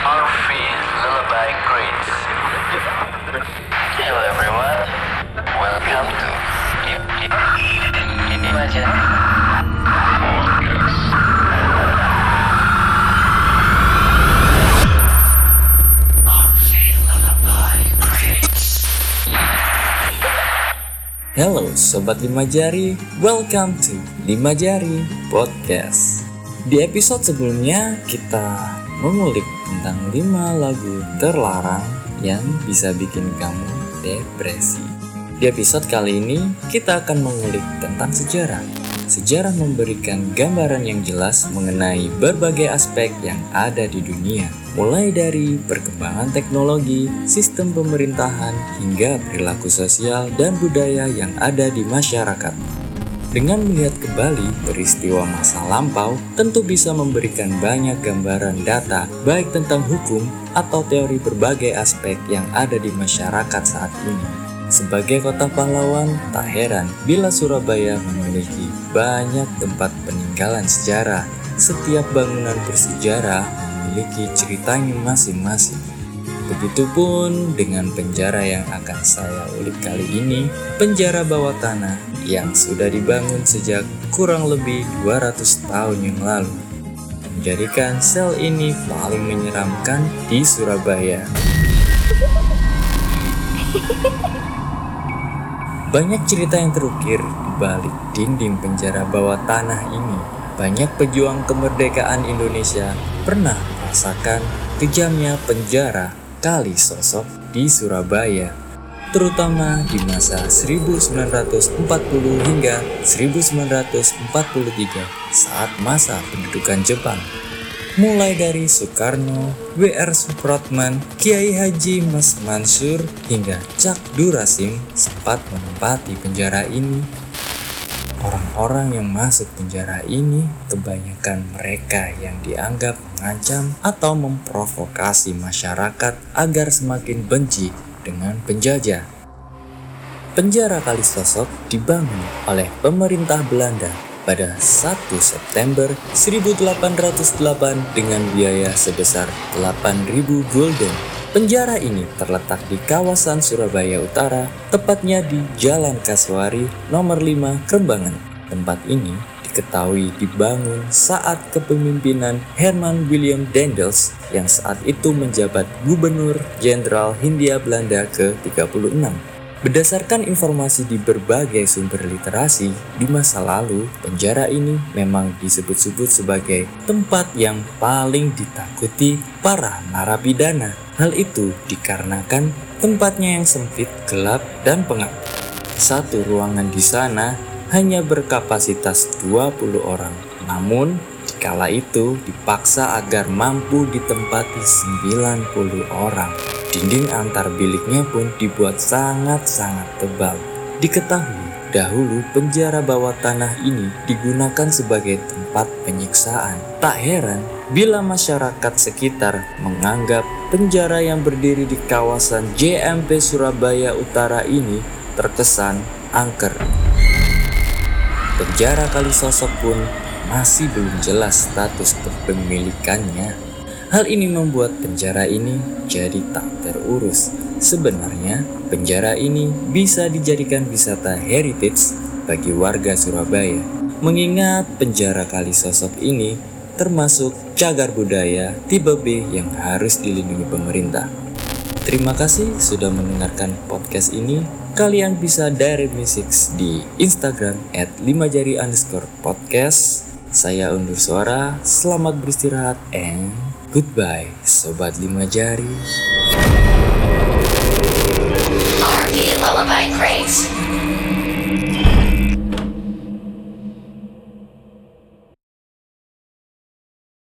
Murphy Lullaby Grades. Hello everyone, welcome to Imagine. Halo Sobat Lima Jari, welcome to Lima Jari Podcast. Di episode sebelumnya kita mengulik tentang 5 lagu terlarang yang bisa bikin kamu depresi. Di episode kali ini kita akan mengulik tentang sejarah. Sejarah memberikan gambaran yang jelas mengenai berbagai aspek yang ada di dunia, mulai dari perkembangan teknologi, sistem pemerintahan, hingga perilaku sosial dan budaya yang ada di masyarakat. Dengan melihat kembali peristiwa masa lampau, tentu bisa memberikan banyak gambaran data, baik tentang hukum atau teori berbagai aspek yang ada di masyarakat saat ini. Sebagai kota pahlawan, tak heran bila Surabaya memiliki banyak tempat peninggalan sejarah. Setiap bangunan bersejarah memiliki ceritanya masing-masing. Begitupun dengan penjara yang akan saya ulik kali ini, penjara bawah tanah yang sudah dibangun sejak kurang lebih 200 tahun yang lalu. Menjadikan sel ini paling menyeramkan di Surabaya. Banyak cerita yang terukir di balik dinding penjara bawah tanah ini. Banyak pejuang kemerdekaan Indonesia pernah merasakan kejamnya penjara kali sosok di Surabaya, terutama di masa 1940 hingga 1943 saat masa pendudukan Jepang mulai dari Soekarno, W.R. Supratman, Kiai Haji Mas Mansur, hingga Cak Durasim sempat menempati penjara ini. Orang-orang yang masuk penjara ini kebanyakan mereka yang dianggap mengancam atau memprovokasi masyarakat agar semakin benci dengan penjajah. Penjara Kalisosok dibangun oleh pemerintah Belanda pada 1 September 1808 dengan biaya sebesar 8.000 gulden. Penjara ini terletak di kawasan Surabaya Utara, tepatnya di Jalan Kasuari nomor 5 Krembangan. Tempat ini diketahui dibangun saat kepemimpinan Herman William Dendels yang saat itu menjabat Gubernur Jenderal Hindia Belanda ke-36. Berdasarkan informasi di berbagai sumber literasi, di masa lalu penjara ini memang disebut-sebut sebagai tempat yang paling ditakuti para narapidana. Hal itu dikarenakan tempatnya yang sempit, gelap, dan pengap. Satu ruangan di sana hanya berkapasitas 20 orang. Namun, kala itu dipaksa agar mampu ditempati 90 orang. Dinding antar biliknya pun dibuat sangat-sangat tebal. Diketahui dahulu penjara bawah tanah ini digunakan sebagai tempat penyiksaan. Tak heran bila masyarakat sekitar menganggap penjara yang berdiri di kawasan JMP Surabaya Utara ini terkesan angker. Penjara Kalisosok pun masih belum jelas status kepemilikannya. Hal ini membuat penjara ini jadi tak terurus. Sebenarnya, penjara ini bisa dijadikan wisata heritage bagi warga Surabaya. Mengingat penjara Kalisosok ini termasuk cagar budaya tipe B yang harus dilindungi pemerintah. Terima kasih sudah mendengarkan podcast ini. Kalian bisa direct message di Instagram at 5 jari underscore podcast. Saya undur suara, selamat beristirahat and Goodbye, Sobat Lima Jari. R&B Lullaby Crates.